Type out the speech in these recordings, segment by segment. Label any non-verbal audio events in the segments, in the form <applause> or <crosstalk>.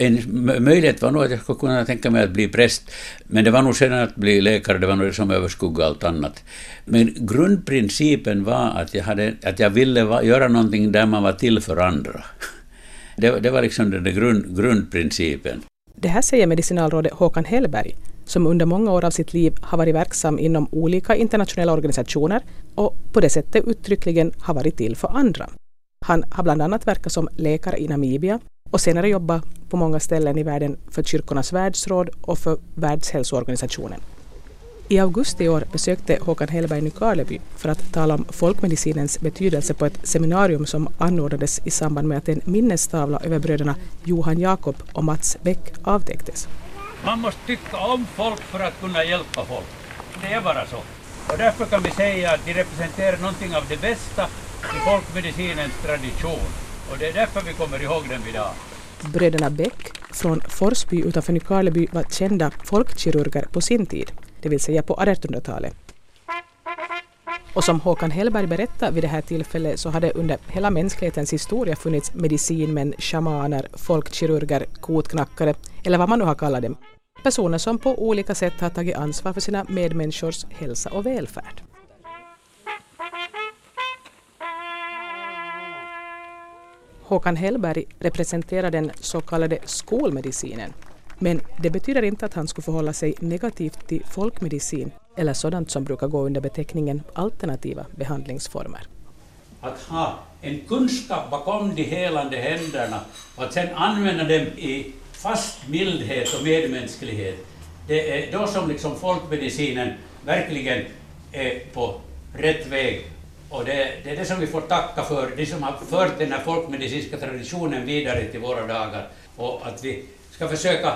en möjlighet var nog att jag skulle kunna tänka mig att bli präst, men det var nog sen att bli läkare, det var nog det som överskuggade allt annat. Men grundprincipen var att jag, hade, att jag ville va, göra någonting där man var till för andra. <laughs> Det, det var liksom den grund, grundprincipen. Det här säger medicinalrådet Håkan Hellberg, som under många år av sitt liv har varit verksam inom olika internationella organisationer och på det sättet uttryckligen har varit till för andra. Han har bland annat verkat som läkare i Namibia och senare jobbat på många ställen i världen för Kyrkornas världsråd och för Världshälsoorganisationen. I augusti i år besökte Håkan Hellberg Nykarleby för att tala om folkmedicinens betydelse på ett seminarium som anordnades i samband med att en minnestavla över bröderna Johan Jakob och Mats Bäck avtäcktes. Man måste tycka om folk för att kunna hjälpa folk. Det är bara så. Och därför kan vi säga att de representerar någonting av det bästa i folkmedicinens tradition. Och det är därför vi kommer ihåg dem idag. Bröderna Bäck från Forsby utanför Nykarleby var kända folkkirurger på sin tid, det vill säga på 1800-talet. Och som Håkan Hellberg berättade vid det här tillfället så hade under hela mänsklighetens historia funnits medicinmän, shamaner, folkkirurger, kotknackare eller vad man nu har kallat dem. Personer som på olika sätt har tagit ansvar för sina medmänniskors hälsa och välfärd. Håkan Hellberg representerar den så kallade skolmedicinen. Men det betyder inte att han skulle förhålla sig negativt till folkmedicin eller sådant som brukar gå under beteckningen alternativa behandlingsformer. Att ha en kunskap bakom de helande händerna och att sedan använda dem i fast mildhet och medmänsklighet, det är då som liksom folkmedicinen verkligen är på rätt väg och det, det, är det som vi får tacka för, de som har fört den här folkmedicinska traditionen vidare till våra dagar. Och att vi ska försöka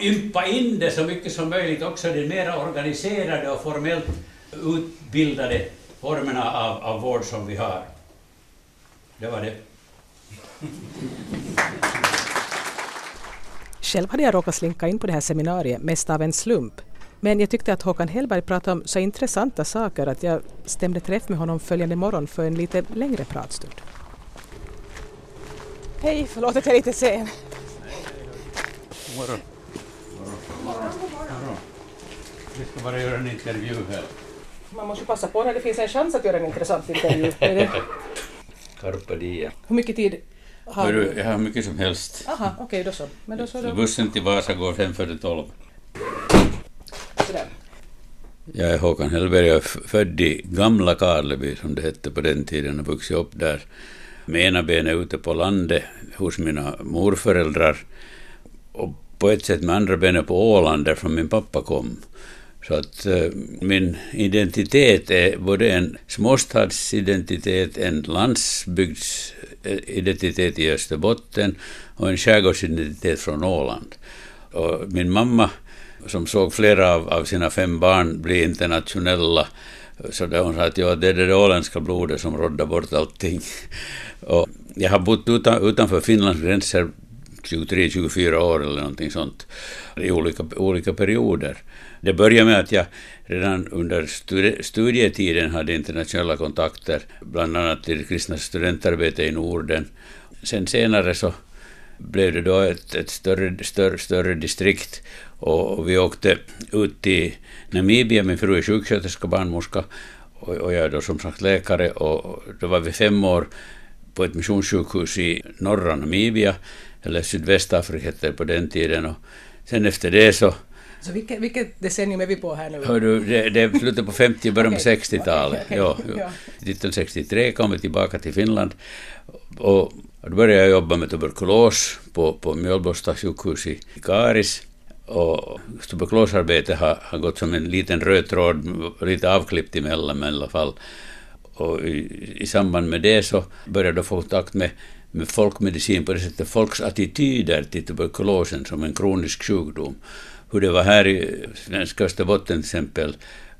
ympa in det så mycket som möjligt också de mera organiserade och formellt utbildade formerna av, av vård som vi har. Det var det. Själv hade jag råkat slinka in på det här seminariet mest av en slump men jag tyckte att Håkan Hellberg pratade om så intressanta saker att jag stämde träff med honom följande morgon för en lite längre pratstund. Hej, förlåt att jag är lite sen. Morgon. Vi ska bara göra en intervju här. Man måste passa på när det finns en chans att göra en intressant intervju. <laughs> Carpe diem. Hur mycket tid har du? Jag har mycket som helst. Aha, okej, okay, då så. Men då så då... Bussen till Vasa går fem före tolv sådär. Jag är Håkan Hellberg, jag är född i Gamla Karleby som det hette på den tiden och vuxit upp där med ena benet ute på landet hos mina morföräldrar och på ett sätt med andra benet på Åland därifrån min pappa kom. Så att eh, min identitet är både en småstadsidentitet, en landsbygdsidentitet i Österbotten och en skärgårdsidentitet från Åland. Och min mamma som såg flera av, av sina fem barn bli internationella. Så där hon sa att ja, det är det åländska blodet som råddar bort allting. <laughs> Och jag har bott utan, utanför Finlands gränser 23-24 år eller någonting sånt i olika, olika perioder. Det började med att jag redan under studietiden hade internationella kontakter, bland annat till kristna studentarbete i Norden. Sen senare så blev det då ett, ett större, större, större distrikt och vi åkte ut till Namibia, min fru är sjuksköterska, barnmorska och, och jag är då som sagt läkare och då var vi fem år på ett missionssjukhus i norra Namibia, eller Sydvästafrika hette det på den tiden och sen efter det så så vilket, vilket decennium är vi på här nu? Hör du, det, det är slutet på 50 början på 60-talet. Okay, okay, okay. ja, 1963 kom vi tillbaka till Finland och då började jag jobba med tuberkulos på, på Mjölborsta sjukhus i Karis. Och tuberkulosarbetet har, har gått som en liten röd tråd, lite avklippt emellan men i alla fall. Och i, i samband med det så började jag få kontakt med, med folkmedicin på det sättet, folks attityder till tuberkulosen som en kronisk sjukdom. Hur det var här i svenska Österbotten till exempel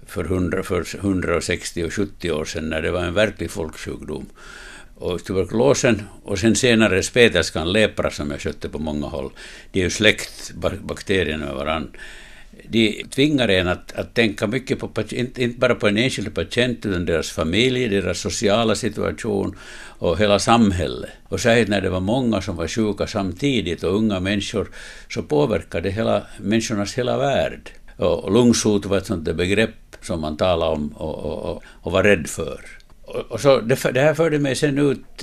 för 100, för 160 och 70 år sedan när det var en verklig folksjukdom och tuberkulosen och sen senare spetälskan, lepra som jag skötte på många håll. De är ju släkt, bakterierna med varandra. de tvingar en att, att tänka mycket på, inte, inte bara på en enskild patient, utan deras familj, deras sociala situation och hela samhället. Och särskilt när det var många som var sjuka samtidigt och unga människor, så påverkade hela människornas hela värld. Och lungsot var ett sånt begrepp som man talade om och, och, och, och var rädd för. Och så det, det, här förde mig sen ut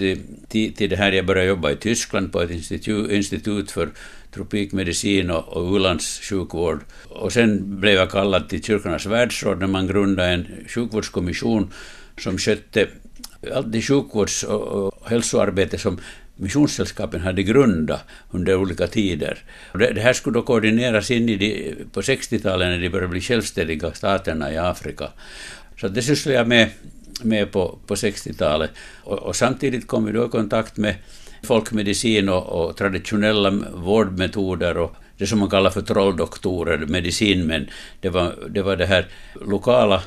till, till det här, jag började jobba i Tyskland på ett institut, institut för tropikmedicin och, och u-landssjukvård. Och sen blev jag kallad till Kyrkornas världsråd när man grundade en sjukvårdskommission som skötte allt det sjukvårds och, och hälsoarbete som missionssällskapen hade grundat under olika tider. Det, det här skulle då koordineras in i de, på 60-talet när de började bli självständiga staterna i Afrika. Så det sysslade jag med, med på, på 60-talet. Och, och, samtidigt kom vi då i kontakt med folkmedicin och, och traditionella vårdmetoder och det som man kallar för trolldoktorer, medicinmän. Det var det, var det här lokala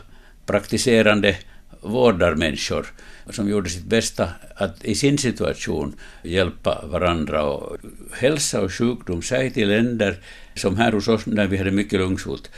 praktiserande vårdar människor som gjorde sitt bästa att i sin situation hjälpa varandra. Och hälsa och sjukdom, säg till länder som här hos oss när vi hade mycket lungsot,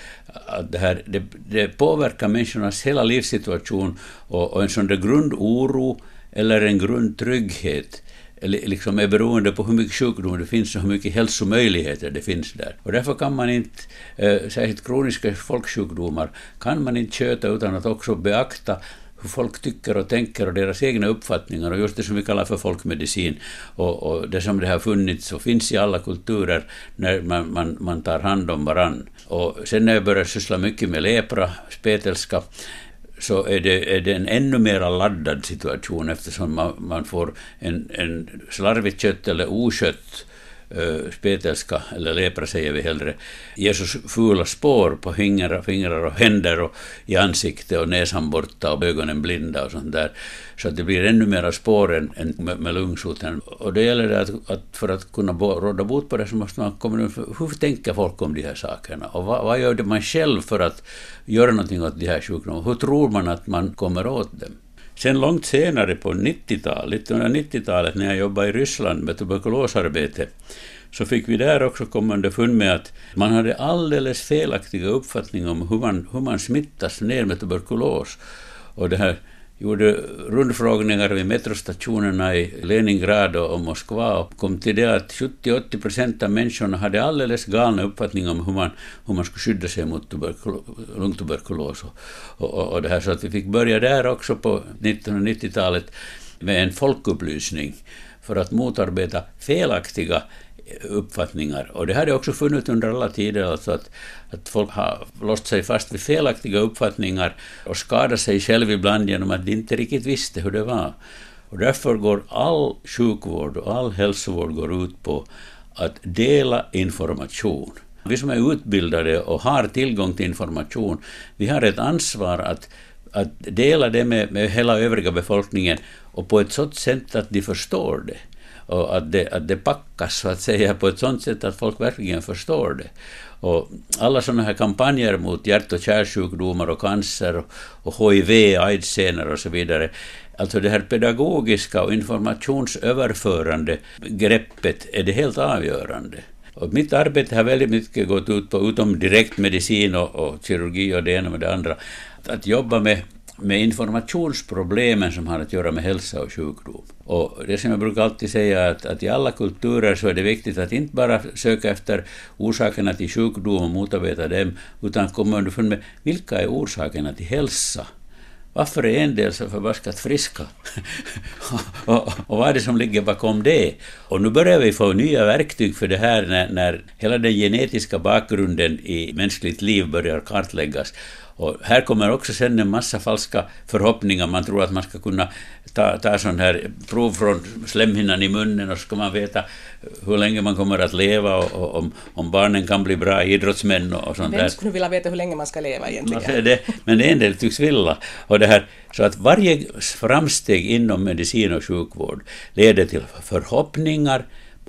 att det, här, det, det påverkar människornas hela livssituation och, och en sån där grundoro eller en grundtrygghet liksom är beroende på hur mycket sjukdom det finns och hur mycket hälsomöjligheter det finns där. Och därför kan man inte, eh, särskilt kroniska folksjukdomar, kan man inte köta utan att också beakta hur folk tycker och tänker och deras egna uppfattningar och just det som vi kallar för folkmedicin och, och det som det har funnits och finns i alla kulturer när man, man, man tar hand om varann. Och sen när jag började syssla mycket med lepra, spetälska, så är det, är det en ännu mer laddad situation eftersom man, man får en, en slarvigt kött eller oskött spetälska, eller lepra säger vi hellre, ger så fula spår på fingrar, fingrar och händer och i ansiktet och näsan borta och ögonen blinda och sånt där. Så att det blir ännu mera spår än, än med, med lungsoten. Och det gäller det att, att, för att kunna råda bot på det så måste man komma hur tänker folk om de här sakerna? Och vad, vad gör det man själv för att göra någonting åt de här sjukdomarna? Hur tror man att man kommer åt dem? Sen långt senare på 90-talet, 1990-talet när jag jobbade i Ryssland med tuberkulosarbete, så fick vi där också komma underfund med att man hade alldeles felaktiga uppfattningar om hur man, hur man smittas ner med tuberkulos. Och det här gjorde rundfrågningar vid metrostationerna i Leningrad och Moskva och kom till det att 70-80 procent av människorna hade alldeles galna uppfattningar om hur man, hur man skulle skydda sig mot lungtuberkulos. Och, och, och det här, så att vi fick börja där också på 1990-talet med en folkupplysning för att motarbeta felaktiga uppfattningar. Och det har det också funnits under alla tider, alltså att, att folk har låst sig fast vid felaktiga uppfattningar och skadat sig själv ibland genom att de inte riktigt visste hur det var. Och därför går all sjukvård och all hälsovård går ut på att dela information. Vi som är utbildade och har tillgång till information, vi har ett ansvar att, att dela det med, med hela övriga befolkningen och på ett sådant sätt att de förstår det och att det, att det packas så att säga på ett sådant sätt att folk verkligen förstår det. Och alla sådana här kampanjer mot hjärt och kärlsjukdomar och cancer och, och HIV, aids och så vidare, alltså det här pedagogiska och informationsöverförande greppet är det helt avgörande. Och mitt arbete har väldigt mycket gått ut på, utom direktmedicin och, och kirurgi och det ena med det andra, att jobba med med informationsproblemen som har att göra med hälsa och sjukdom. Och det som jag brukar alltid säga är att, att i alla kulturer så är det viktigt att inte bara söka efter orsakerna till sjukdom och motarbeta dem, utan komma underfund med vilka är orsakerna till hälsa. Varför är en del så förbaskat friska? <laughs> och, och, vad är det som ligger bakom det? Och nu börjar vi få nya verktyg för det här när, när hela den genetiska bakgrunden i mänskligt liv börjar kartläggas. Och här kommer också sen en massa falska förhoppningar. Man tror att man ska kunna ta, ta sån här prov från slemhinnan i munnen och så ska man veta hur länge man kommer att leva och, och om, om, barnen kan bli bra idrottsmän och, och sånt Vem skulle vilja veta hur länge man ska leva egentligen? Det, men en del tycks vilja. Och det här, så att varje framsteg inom medicin och sjukvård leder till förhoppningar,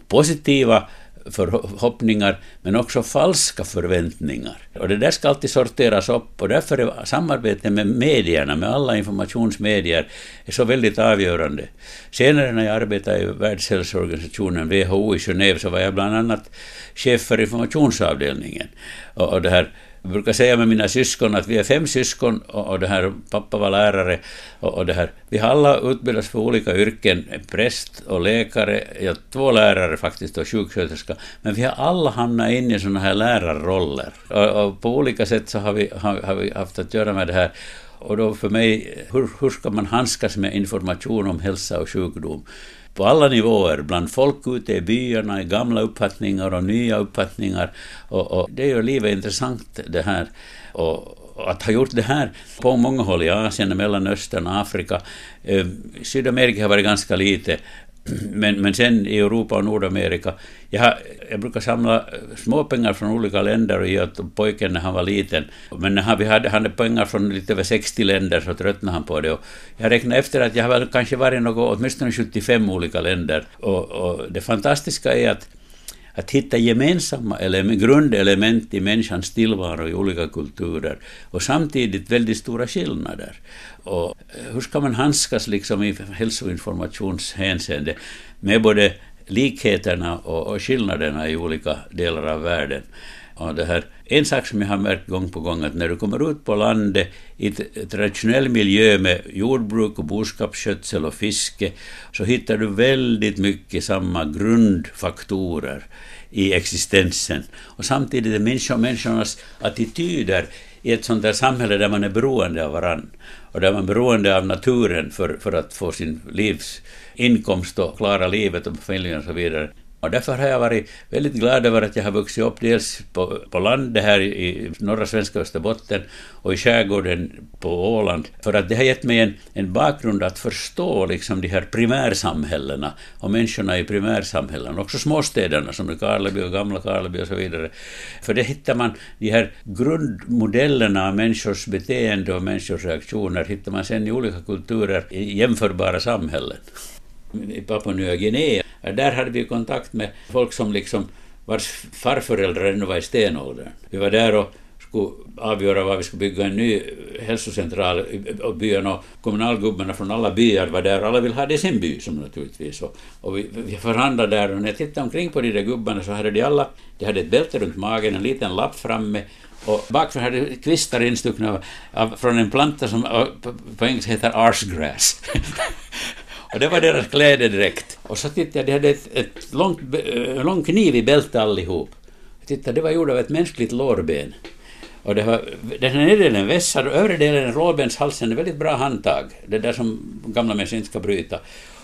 positiva förhoppningar men också falska förväntningar. Och det där ska alltid sorteras upp och därför är samarbetet med medierna, med alla informationsmedier, är så väldigt avgörande. Senare när jag arbetade i Världshälsoorganisationen, WHO i Genève, så var jag bland annat chef för informationsavdelningen. Och, det här jag brukar säga med mina syskon att vi är fem syskon och, det här, pappa var lärare och, och det här, vi har alla utbildats för olika yrken, präst och läkare, ja, två lärare faktiskt och sjuksköterska, men vi har alla hamnat in i sådana här lärarroller. Och, och, på olika sätt så har vi, har, har vi haft att göra med det här. Och då för mig, hur, hur ska man handskas med information om hälsa och sjukdom? På alla nivåer, bland folk ute i byarna, i gamla uppfattningar och nya uppfattningar. Och, och det gör livet intressant det här. Och, att ha gjort det här på många håll i Asien, Mellanöstern, Afrika. Eh, Sydamerika har varit ganska lite. Men, men sen i Europa och Nordamerika, jag, har, jag brukar samla småpengar från olika länder och ge åt pojken när han var liten. Men när han, vi hade, hade pengar från lite över 60 länder så tröttnade han på det. Och jag räknade efter att jag har väl kanske varit något, åtminstone 75 olika länder. Och, och det fantastiska är att att hitta gemensamma element, grundelement i människans tillvaro i olika kulturer och samtidigt väldigt stora skillnader. Och eh, hur ska man handskas liksom i hälsoinformationshänseende med både likheterna och, och skillnaderna i olika delar av världen? Och det här, en sak som jag har märkt gång på gång att när du kommer ut på landet i traditionell miljö med jordbruk och boskapsskötsel och fiske så hittar du väldigt mycket samma grundfaktorer i existensen. Och samtidigt är människor, människornas attityder i ett sånt där samhälle där man är beroende av varann och där man är beroende av naturen för, för att få sin livs inkomst och klara livet och familjen och så vidare. Och därför har jag varit väldigt glad över att jag har vuxit upp dels på, på landet här i norra svenska Österbotten och i skärgården på Åland. För att det har gett mig en, en bakgrund att förstå liksom de här primärsamhällena och människorna i primärsamhällena, också småstäderna som Karleby och Gamla Karleby och så vidare. För det hittar man, de här grundmodellerna av människors beteende och människors reaktioner hittar man sen i olika kulturer i jämförbara samhällen i Papua Nya Guinea. Där hade vi kontakt med folk som liksom vars farföräldrar ännu var i stenåldern. Vi var där och skulle avgöra var vi skulle bygga en ny hälsocentral och byn och kommunalgubbarna från alla byar var där alla ville ha det i sin by som naturligtvis. Och, och vi, vi förhandlade där och när jag tittade omkring på de där gubbarna så hade de alla, de hade ett bälte runt magen, en liten lapp framme och bakför hade kvistar instuckna av, av, från en planta som på, på engelska heter arsgrass. <laughs> Och det var deras klädedräkt. Och så tittade jag, de hade ett, ett långt, en lång kniv i bältet allihop. Jag tittade, det var gjort av ett mänskligt lårben. Och det var, den här nedre delen vässad och övre delen lårbenshalsen är väldigt bra handtag. Det där som gamla människor inte ska bryta.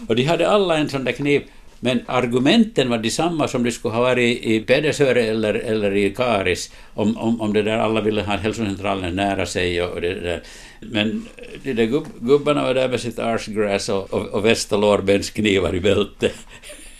Och de hade alla en sån där kniv men argumenten var detsamma som det skulle ha varit i Pedersöre eller, eller i Karis om, om, om det där alla ville ha hälsocentralen nära sig och det där. Men de där gubb, gubbarna var där med sitt arsgräs och, och, och väst och lårbensknivar i bältet.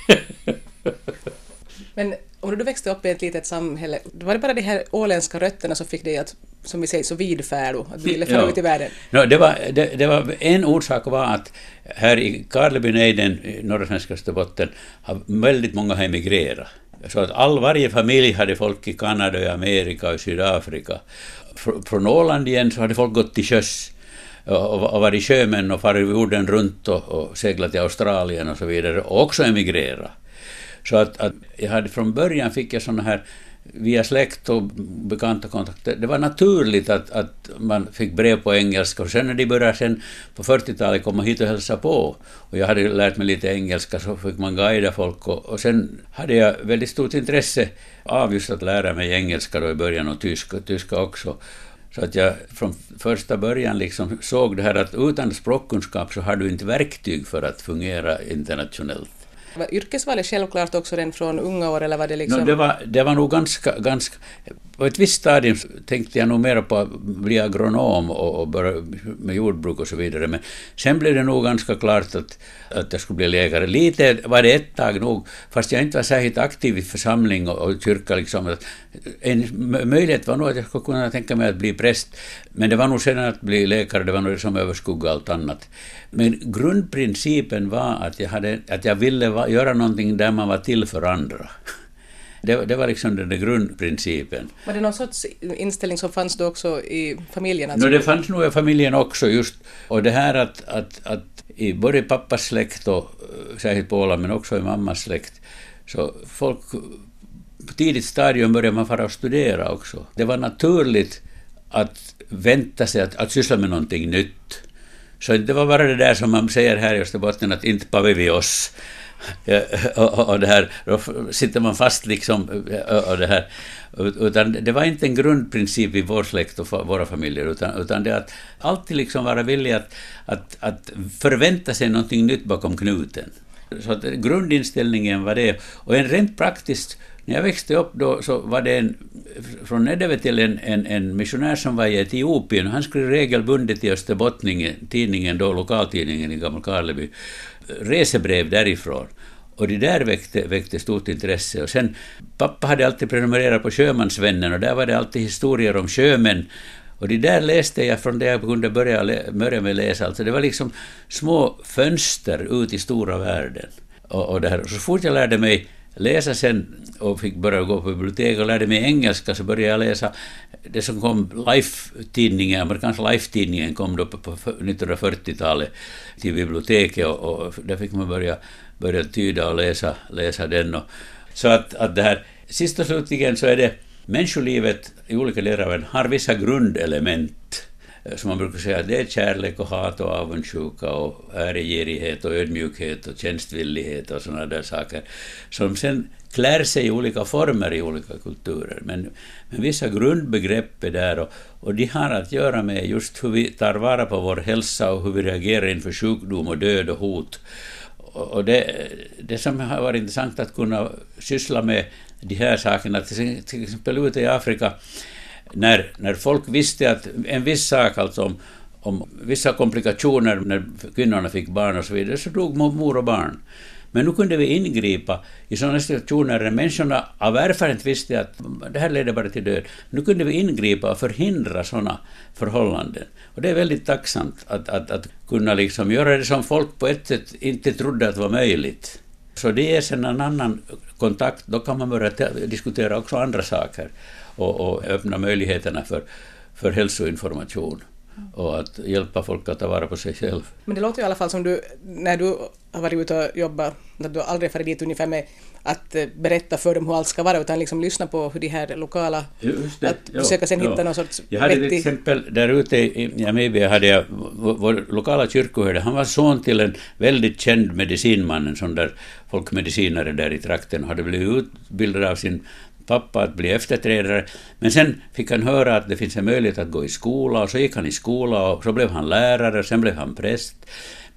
<laughs> Men om du växte upp i ett litet samhälle, var det bara de här åländska rötterna som fick dig att, som vi säger, så vidfärdo, att du ville fara ja. ut i världen? No, det, var, det, det, var en orsak var att här i Karlebynejden, i norra svenska Österbotten, har väldigt många emigrerat. Så att all, varje familj hade folk i Kanada, i Amerika och Sydafrika. Från Åland igen så hade folk gått till sjöss och, och varit sjömän och farit jorden runt och, och seglat till Australien och så vidare och också emigrerat. Så att, att jag hade från början fick jag såna här via släkt och bekanta kontakter. Det var naturligt att, att man fick brev på engelska och sen när de började sen på 40-talet komma hit och hälsa på och jag hade lärt mig lite engelska så fick man guida folk och, och sen hade jag väldigt stort intresse av just att lära mig engelska då i början och tyska, tyska också. Så att jag från första början liksom såg det här att utan språkkunskap så har du inte verktyg för att fungera internationellt. Var yrkesvalet självklart också redan från unga år, eller var det liksom... No, det, var, det var nog ganska, ganska... På ett visst stadium tänkte jag nog mer på att bli agronom och, och börja med jordbruk och så vidare, men sen blev det nog ganska klart att, att jag skulle bli läkare. Lite var det ett tag nog, fast jag inte var särskilt aktiv i församling och, och kyrka, liksom, en möjlighet var nog att jag skulle kunna tänka mig att bli präst, men det var nog sen att bli läkare, det var nog det som överskuggade allt annat. Men grundprincipen var att jag, hade, att jag ville va, göra någonting där man var till för andra. Det, det var liksom den grundprincipen. Var det någon sorts inställning som fanns då också i familjen? Alltså? No, det fanns nog i familjen också just. Och det här att, att, att i både pappas släkt och särskilt på Åland men också i mammas släkt så folk på tidigt stadium började man fara och studera också. Det var naturligt att vänta sig att, att syssla med någonting nytt. Så det var bara det där som man säger här i Österbotten, att inte paver vi oss. <laughs> och, och, det här, då sitter man fast liksom, eh, och det här. Utan det var inte en grundprincip i vår släkt och våra familjer, utan, utan det att alltid liksom vara villig att, att, att förvänta sig någonting nytt bakom knuten. Så att grundinställningen var det. Och en rent praktiskt, när jag växte upp då så var det en, från Nedeve till en, en, en missionär som var i Etiopien, han skrev regelbundet i Österbottningen, tidningen då, lokaltidningen i Gamla Karleby, resebrev därifrån. Och det där väckte, väckte stort intresse. Och sen, pappa hade alltid prenumererat på Sjömansvännen och där var det alltid historier om sjömän. Och det där läste jag från det jag kunde börja, börja med läsa. Alltså det var liksom små fönster ut i stora världen. Och, och det här. Så fort jag lärde mig läsa sen och fick börja gå på bibliotek och lärde mig engelska så började jag läsa det som kom Life-tidningen, amerikanska Life-tidningen kom då på 1940-talet till biblioteket och, och där fick man börja, börja tyda och läsa, läsa den. Och, så att, att det här, sist och slutligen så är det människolivet i olika delar av världen har vissa grundelement Eh, som man brukar säga, det är kärlek och hat och avundsjuka och äregirighet och ödmjukhet och tjänstvillighet och sådana där saker, som sen klär sig i olika former i olika kulturer. Men, men vissa grundbegrepp är där och, och de har att göra med just hur vi tar vara på vår hälsa och hur vi reagerar inför sjukdom och död och hot. Och det, det som har varit intressant att kunna syssla med de här sakerna, till, till exempel ute i Afrika, när, när folk visste att en viss sak, alltså om, om vissa komplikationer när kvinnorna fick barn och så vidare, så dog mor och barn. Men nu kunde vi ingripa i sådana situationer där människorna av erfarenhet visste att det här leder bara till död. Nu kunde vi ingripa och förhindra sådana förhållanden. Och det är väldigt tacksamt att, att, att kunna liksom göra det som folk på ett sätt inte trodde att var möjligt. Så det är sen en annan kontakt, då kan man börja diskutera också andra saker och, och öppna möjligheterna för, för hälsoinformation och att hjälpa folk att ta vara på sig själv. Men det låter i alla fall som du, när du har varit ute och jobbat, att du aldrig farit dit ungefär med att eh, berätta för dem hur allt ska vara, utan liksom lyssna på hur de här lokala... Just det, att ja, försöka sen ja. hitta någon sorts Jag hade vettig... till exempel där ute i Namibia hade jag vår lokala kyrkoherde, han var son till en väldigt känd medicinman, en sån där folkmedicinare där i trakten, och hade blivit utbildad av sin pappa att bli efterträdare. Men sen fick han höra att det finns en möjlighet att gå i skola och så gick han i skola och så blev han lärare och sen blev han präst.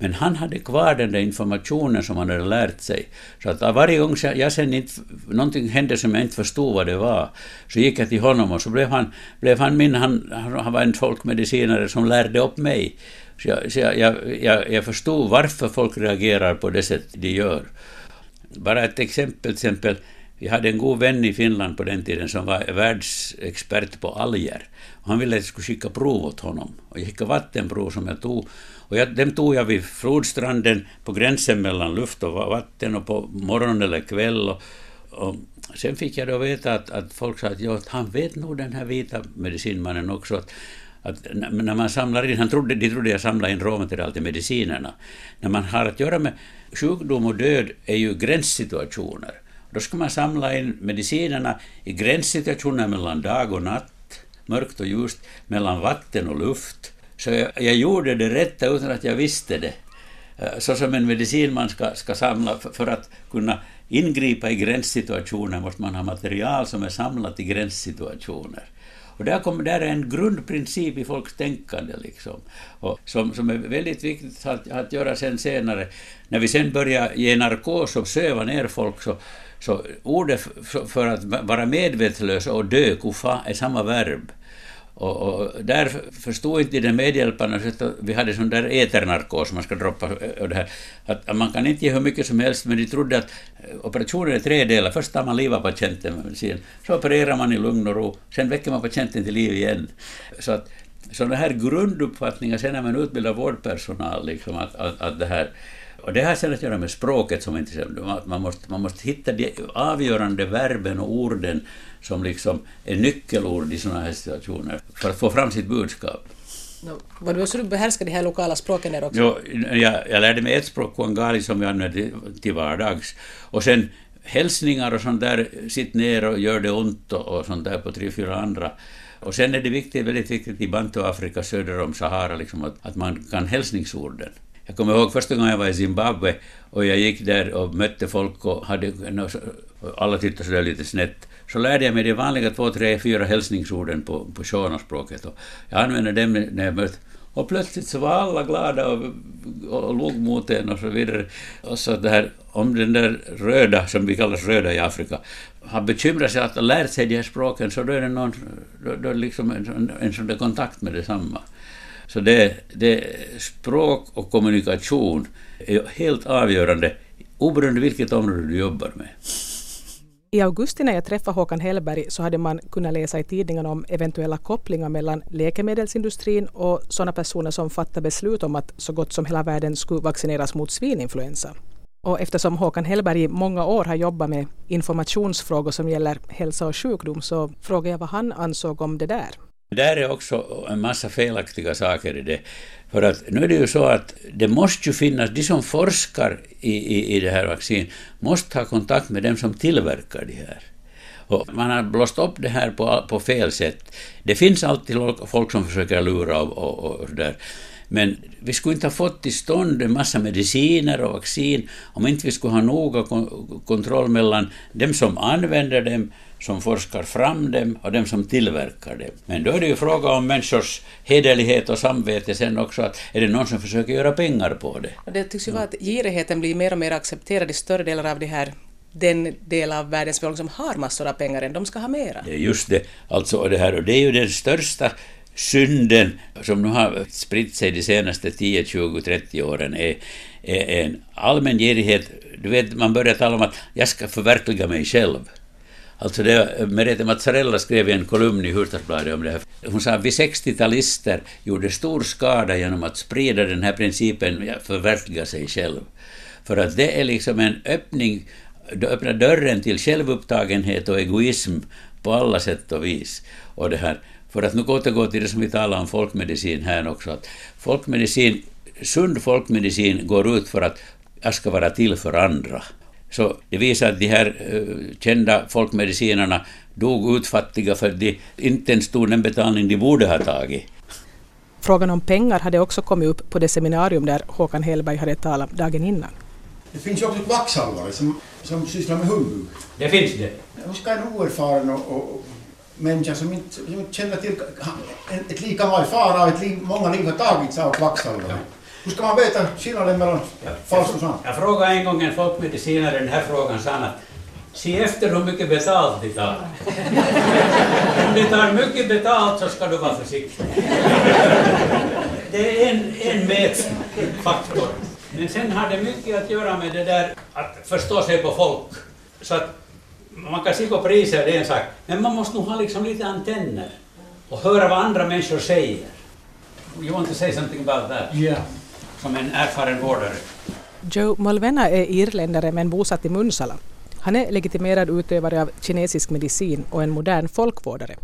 Men han hade kvar den där informationen som han hade lärt sig. Så att varje gång jag sen inte, någonting hände som jag inte förstod vad det var, så gick jag till honom och så blev han, blev han min, han, han var en folkmedicinare som lärde upp mig. Så jag, så jag, jag, jag förstod varför folk reagerar på det sätt de gör. Bara ett exempel, till exempel vi hade en god vän i Finland på den tiden som var världsexpert på alger. Han ville att jag skulle skicka prov åt honom. Och jag skickade vattenprov som jag tog. Och jag, dem tog jag vid flodstranden på gränsen mellan luft och vatten och på morgon eller kväll. Och, och sen fick jag då veta att, att folk sa att, ja, att han vet nog den här vita medicinmannen också. Att, att när man samlar in, han trodde, de trodde jag samlade in råmaterial till medicinerna. När man har att göra med sjukdom och död är ju gränssituationer. Då ska man samla in medicinerna i gränssituationer mellan dag och natt, mörkt och ljust, mellan vatten och luft. Så jag, jag gjorde det rätta utan att jag visste det. Eh, så som en medicinman ska, ska samla, för att kunna ingripa i gränssituationer måste man ha material som är samlat i gränssituationer. Och där, kommer, där är en grundprincip i folks tänkande, liksom. och som, som är väldigt viktigt att, att göra sen senare. När vi sen börjar ge narkos och söva ner folk, så, så ordet för att vara medvetslös och dö, kufa, är samma verb. Och, och där förstod inte de medhjälparna vi hade sån där eternarkos, man ska droppa eh, och det här, att man kan inte ge hur mycket som helst, men de trodde att eh, operationen är tre delar. Först tar man livet av patienten så opererar man i lugn och ro, sen väcker man patienten till liv igen. Så att sådana här grunduppfattningar, sen när man utbildar vårdpersonal, liksom, att, att, att det här och det har sen att göra med språket, som inte man måste, man måste hitta de avgörande verben och orden som liksom är nyckelord i sådana här situationer för att få fram sitt budskap. No, var det så du behärskade de här lokala språken där också? Jo, jag, jag lärde mig ett språk, kuangali, som jag använder till, vardags. Och sen hälsningar och sånt där, sitt ner och gör det ont och, och sånt där på tre, fyra andra. Och sen är det viktigt, väldigt viktigt i Bantu-Afrika söder om Sahara liksom, att, att man kan hälsningsorden. Jag kommer ihåg första gången jag var i Zimbabwe och jag gick där och mötte folk och hade, alla tittade sådär lite snett. Så lärde jag mig de vanliga två, tre, fyra hälsningsorden på, på shona-språket. Jag använde dem när jag mötte och plötsligt så var alla glada och, och log mot en och så vidare. Och så det här, om den där röda, som vi kallar röda i Afrika, har bekymrat sig att ha lärt sig de här språken, så då är det någon, då, då liksom en, en sån där kontakt med detsamma. Så det, det, språk och kommunikation är helt avgörande, oberoende vilket område du jobbar med. I augusti när jag träffade Håkan Hellberg så hade man kunnat läsa i tidningarna om eventuella kopplingar mellan läkemedelsindustrin och sådana personer som fattar beslut om att så gott som hela världen skulle vaccineras mot svininfluensa. Och eftersom Håkan Hellberg i många år har jobbat med informationsfrågor som gäller hälsa och sjukdom så frågade jag vad han ansåg om det där. Där är också en massa felaktiga saker i det. För att nu är det ju så att det måste ju finnas, de som forskar i, i, i det här vaccin måste ha kontakt med dem som tillverkar det här. Och man har blåst upp det här på, på fel sätt. Det finns alltid folk som försöker lura och, och, och där. Men vi skulle inte ha fått till stånd en massa mediciner och vaccin om inte vi skulle ha noga kontroll mellan dem som använder dem som forskar fram dem och dem som tillverkar dem. Men då är det ju fråga om människors hederlighet och samvete sen också, att är det någon som försöker göra pengar på det? Det tycks ju vara att girigheten blir mer och mer accepterad i större delar av det här den del av världens befolkning som har massor av pengar än de ska ha mera. Det är just det. Alltså, det, här, och det är ju den största synden som nu har spritt sig de senaste 10, 20, 30 åren är, är en allmän girighet. Du vet, man börjar tala om att jag ska förverkliga mig själv. Alltså det, Merete Mazzarella skrev i en kolumn i Hufvudstadsbladet om det här. Hon sa att vi 60-talister gjorde stor skada genom att sprida den här principen förverkliga sig själv. För att det är liksom en öppning, öppnar dörren till självupptagenhet och egoism på alla sätt och vis. Och det här, för att nu återgå till det som vi talade om folkmedicin här också, att folkmedicin, sund folkmedicin går ut för att jag ska vara till för andra. Så det visar att de här uh, kända folkmedicinerna dog utfattiga för de inte ens tog den betalning de borde ha tagit. Frågan om pengar hade också kommit upp på det seminarium där Håkan Hellberg hade talat dagen innan. Det finns ju också kvacksalvare som, som sysslar med humbug. Det finns det. Hur ska en oerfaren och, och människa som inte, som inte känner till ett lika många fara och ett liv, många liv har tagits av kvacksalvare? Hur ska man veta skillnaden mellan falskt och sant? Jag frågade en gång en folkmedicinare den här frågan, sa han att se efter hur mycket betalt de tar. <laughs> Om de tar mycket betalt så ska du vara försiktig. Det är en, en mätfaktor. Men sen har det mycket att göra med det där att förstå sig på folk. Så att man kan se på priser, det är en sak, men man måste nog ha liksom lite antenner och höra vad andra människor säger. You want to say something about that? Yeah som en erfaren vårdare. Joe Malvena är irländare men bosatt i Munsala. Han är legitimerad utövare av kinesisk medicin och en modern folkvårdare.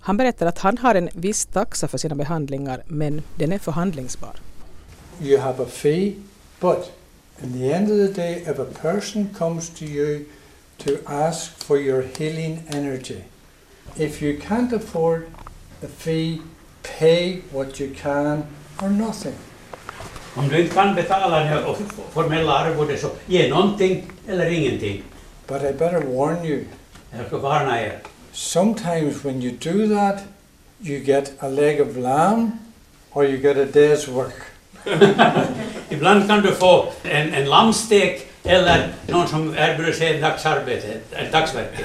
Han berättar att han har en viss taxa för sina behandlingar men den är förhandlingsbar. You have a fee but in the end of the day if a person comes to you to ask for your healing energy if you can't afford the fee pay what you can or nothing. Om du inte kan betala det formella arvodet så ge någonting eller ingenting. But I better warn you. Jag ska varna er. Sometimes when you do that you get a leg of lamb or you get a day's work. <laughs> Ibland kan du få en, en lammstek eller någon som erbjuder sig ett dagsarbete, ett dagsverke.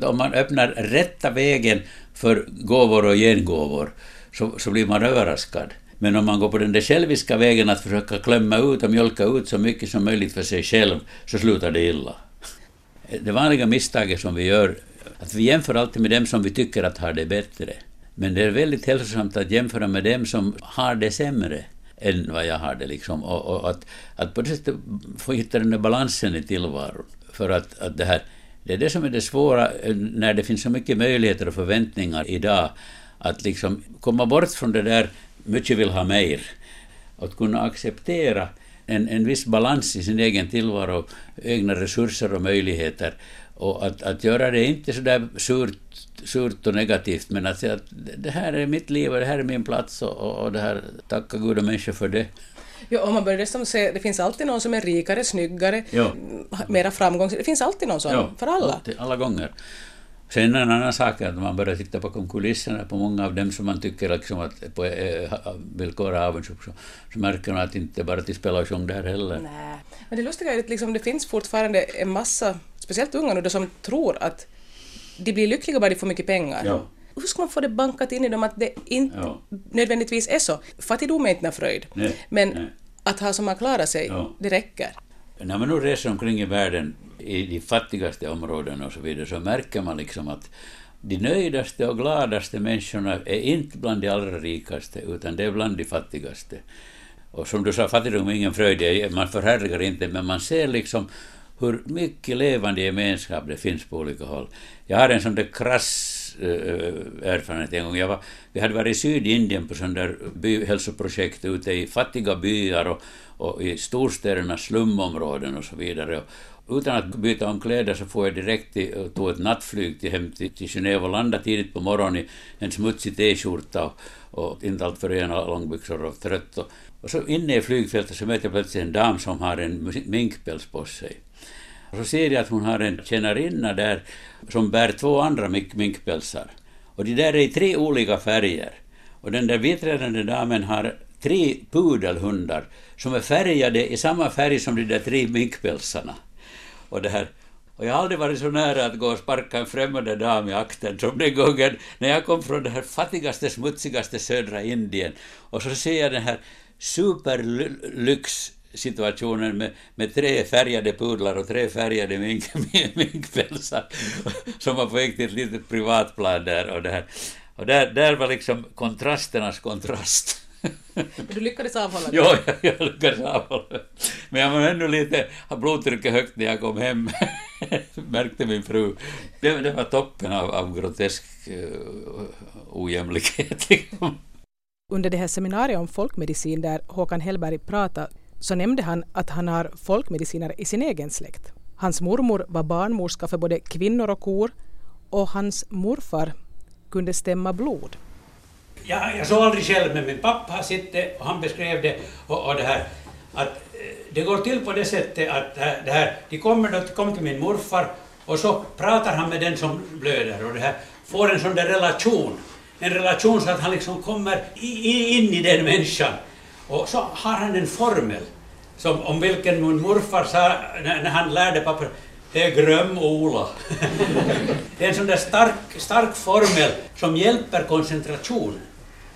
<laughs> Om man öppnar rätta vägen för gåvor och gengåvor så, så blir man överraskad. Men om man går på den där själviska vägen att försöka klämma ut och mjölka ut så mycket som möjligt för sig själv, så slutar det illa. Det vanliga misstaget som vi gör, att vi jämför alltid med dem som vi tycker att har det bättre. Men det är väldigt hälsosamt att jämföra med dem som har det sämre än vad jag har det. Liksom. Och, och att, att på det sättet få hitta den där balansen i tillvaron. För att, att det här, det är det som är det svåra när det finns så mycket möjligheter och förväntningar idag. Att liksom komma bort från det där mycket vill ha mer. Att kunna acceptera en, en viss balans i sin egen tillvaro, egna resurser och möjligheter. Och att, att göra det inte så där surt, surt och negativt, men att säga att det här är mitt liv och det här är min plats och, och, och det här, tacka och människor för det. Ja, om man börjar dessutom se, det finns alltid någon som är rikare, snyggare, Ja. mera framgång. Det finns alltid någon sån, Ja, för alla. alltid, alla gånger. Sen en annan sak är att man börjar titta bakom kulisserna på många av dem som man tycker liksom att på eh, villkor är avundsjuk, så, så märker man att inte bara till spelar sjung där heller. Nej. Men det lustiga är att liksom, det finns fortfarande en massa, speciellt unga nu, som tror att de blir lyckliga bara de får mycket pengar. Ja. Hur ska man få det bankat in i dem att det inte Ja. nödvändigtvis är så? Fattigdom är inte någon fröjd. Nej, Men nej. att ha som man klarar sig, Ja. det räcker. När man nu reser omkring i världen, i de fattigaste områdena och så vidare, så märker man liksom att de nöjdaste och gladaste människorna är inte bland de allra rikaste, utan det är bland de fattigaste. Och som du sa, fattigdom är ingen fröjd, man förhärligar inte, men man ser liksom hur mycket levande gemenskap det finns på olika håll. Jag har en sån där krass Eh, eh, erfarenhet en gång. Jag var, vi hade varit i Sydindien på sån där byhälsoprojekt ute i fattiga byar och, och i storstädernas slumområden och så vidare. Och utan att byta om kläder så får jag direkt till, och eh, tog ett nattflyg till, hem till, till Genève och landade tidigt på morgonen i en smutsig t-skjorta och, och inte alltför rena långbyxor och trött. Och, och så inne i flygfältet så möter jag plötsligt en dam som har en minkpäls på sig. Och så ser jag att hon har en tjänarinna där som bär två andra mink minkpälsar. Och de där är i tre olika färger. Och den där biträdande damen har tre pudelhundar som är färgade i samma färg som de där tre minkpälsarna. Och, det här, och jag har aldrig varit så nära att gå och sparka en främmande dam i akten som den gången när jag kom från det här fattigaste, smutsigaste södra Indien. Och så ser jag den här superlyx superlyx-situationen med, med tre färgade pudlar och tre färgade <laughs> mink, minkpälsar som var på väg till ett litet privatplan där. Och, det här. och där, där var liksom kontrasternas kontrast. Du lyckades avhålla dig. <laughs> Jo, jag, jag lyckades avhålla Men jag var ännu lite, blodtrycket högt när jag kom hem, <laughs> märkte min fru. Det, det var toppen av, av grotesk uh, ojämlikhet. Liksom. Under det här seminariet om folkmedicin där Håkan Hellberg pratade så nämnde han att han har folkmedicinare i sin egen släkt. Hans mormor var barnmorska för både kvinnor och kor och hans morfar kunde stämma blod. Jag, jag såg aldrig själv, men min pappa har sett det och han beskrev det och, och det här. Att eh, det går till på det sättet att det här, de kommer då, kom till min morfar och så pratar han med den som blöder och det här får en sån där relation. En relation så att han liksom kommer in i den människan. Och så har han en formel som, om vilken min morfar sa när, när han lärde pappa det är gröm-Ola. <laughs> det är en sån där stark, stark formel som hjälper koncentrationen.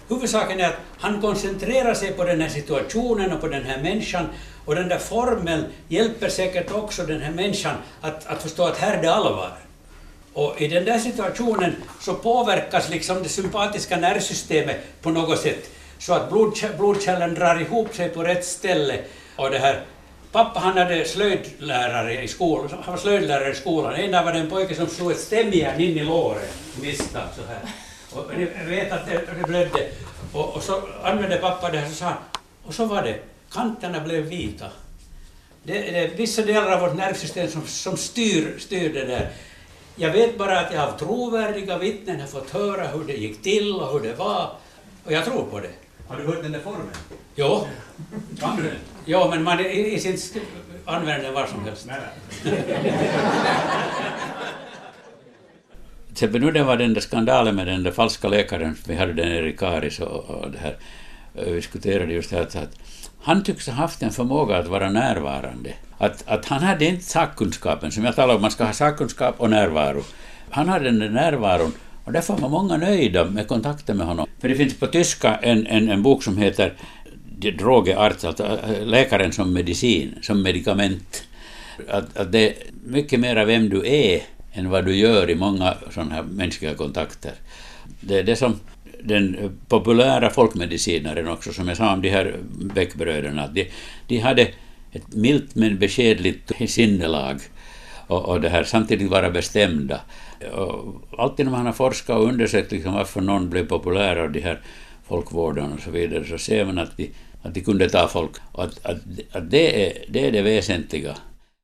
Huvudsaken är att han koncentrerar sig på den här situationen och på den här människan och den där formeln hjälper säkert också den här människan att, att förstå att här är det allvar. Och i den där situationen så påverkas liksom det sympatiska nervsystemet på något sätt så att blodkärlen drar ihop sig på rätt ställe. Och det här, pappa han hade slöjdlärare i skolan, han var slöjdlärare i skolan. En dag var det en pojke som slog ett stämjärn in i låret, misstag så här. Och ni vet att det, det blödde. Och, och så använde pappa det här och sa han, och så var det, kanterna blev vita. Det, det är vissa delar av vårt nervsystem som, som styr, styr det där. Jag vet bara att jag av trovärdiga vittnen har fått höra hur det gick till och hur det var. Och jag tror på det. Har du hört den där formen? Jo, Kan du den? ja, men man i, i sin använder den var som helst. Nej. Till exempel nu det var den där skandalen med den där falska läkaren, vi hade den i Karis och, och det här, eh, vi diskuterade just det här att han tycks ha haft en förmåga att vara närvarande. Att, att han hade inte sakkunskapen, som jag talade om, man ska ha sakkunskap och närvaro. Han hade den där närvaron och därför var många nöjda med kontakten med honom. För det finns på tyska en, en, en bok som heter Die Drogearzt, alltså äh, äh, läkaren som medicin, som medicament. Att, att det är mycket mer vem du är än vad du gör i många sådana här mänskliga kontakter. Det är det som den populära folkmedicinaren också, som jag sa om de här Beckbröderna, de, de hade ett milt men beskedligt sinnelag och, och det här, samtidigt vara bestämda. Och alltid när man har forskat och undersökt liksom varför någon blev populär av de här folkvårdarna och så vidare, så ser man att de, att de kunde ta folk. Och att, att, att det, är, det är det väsentliga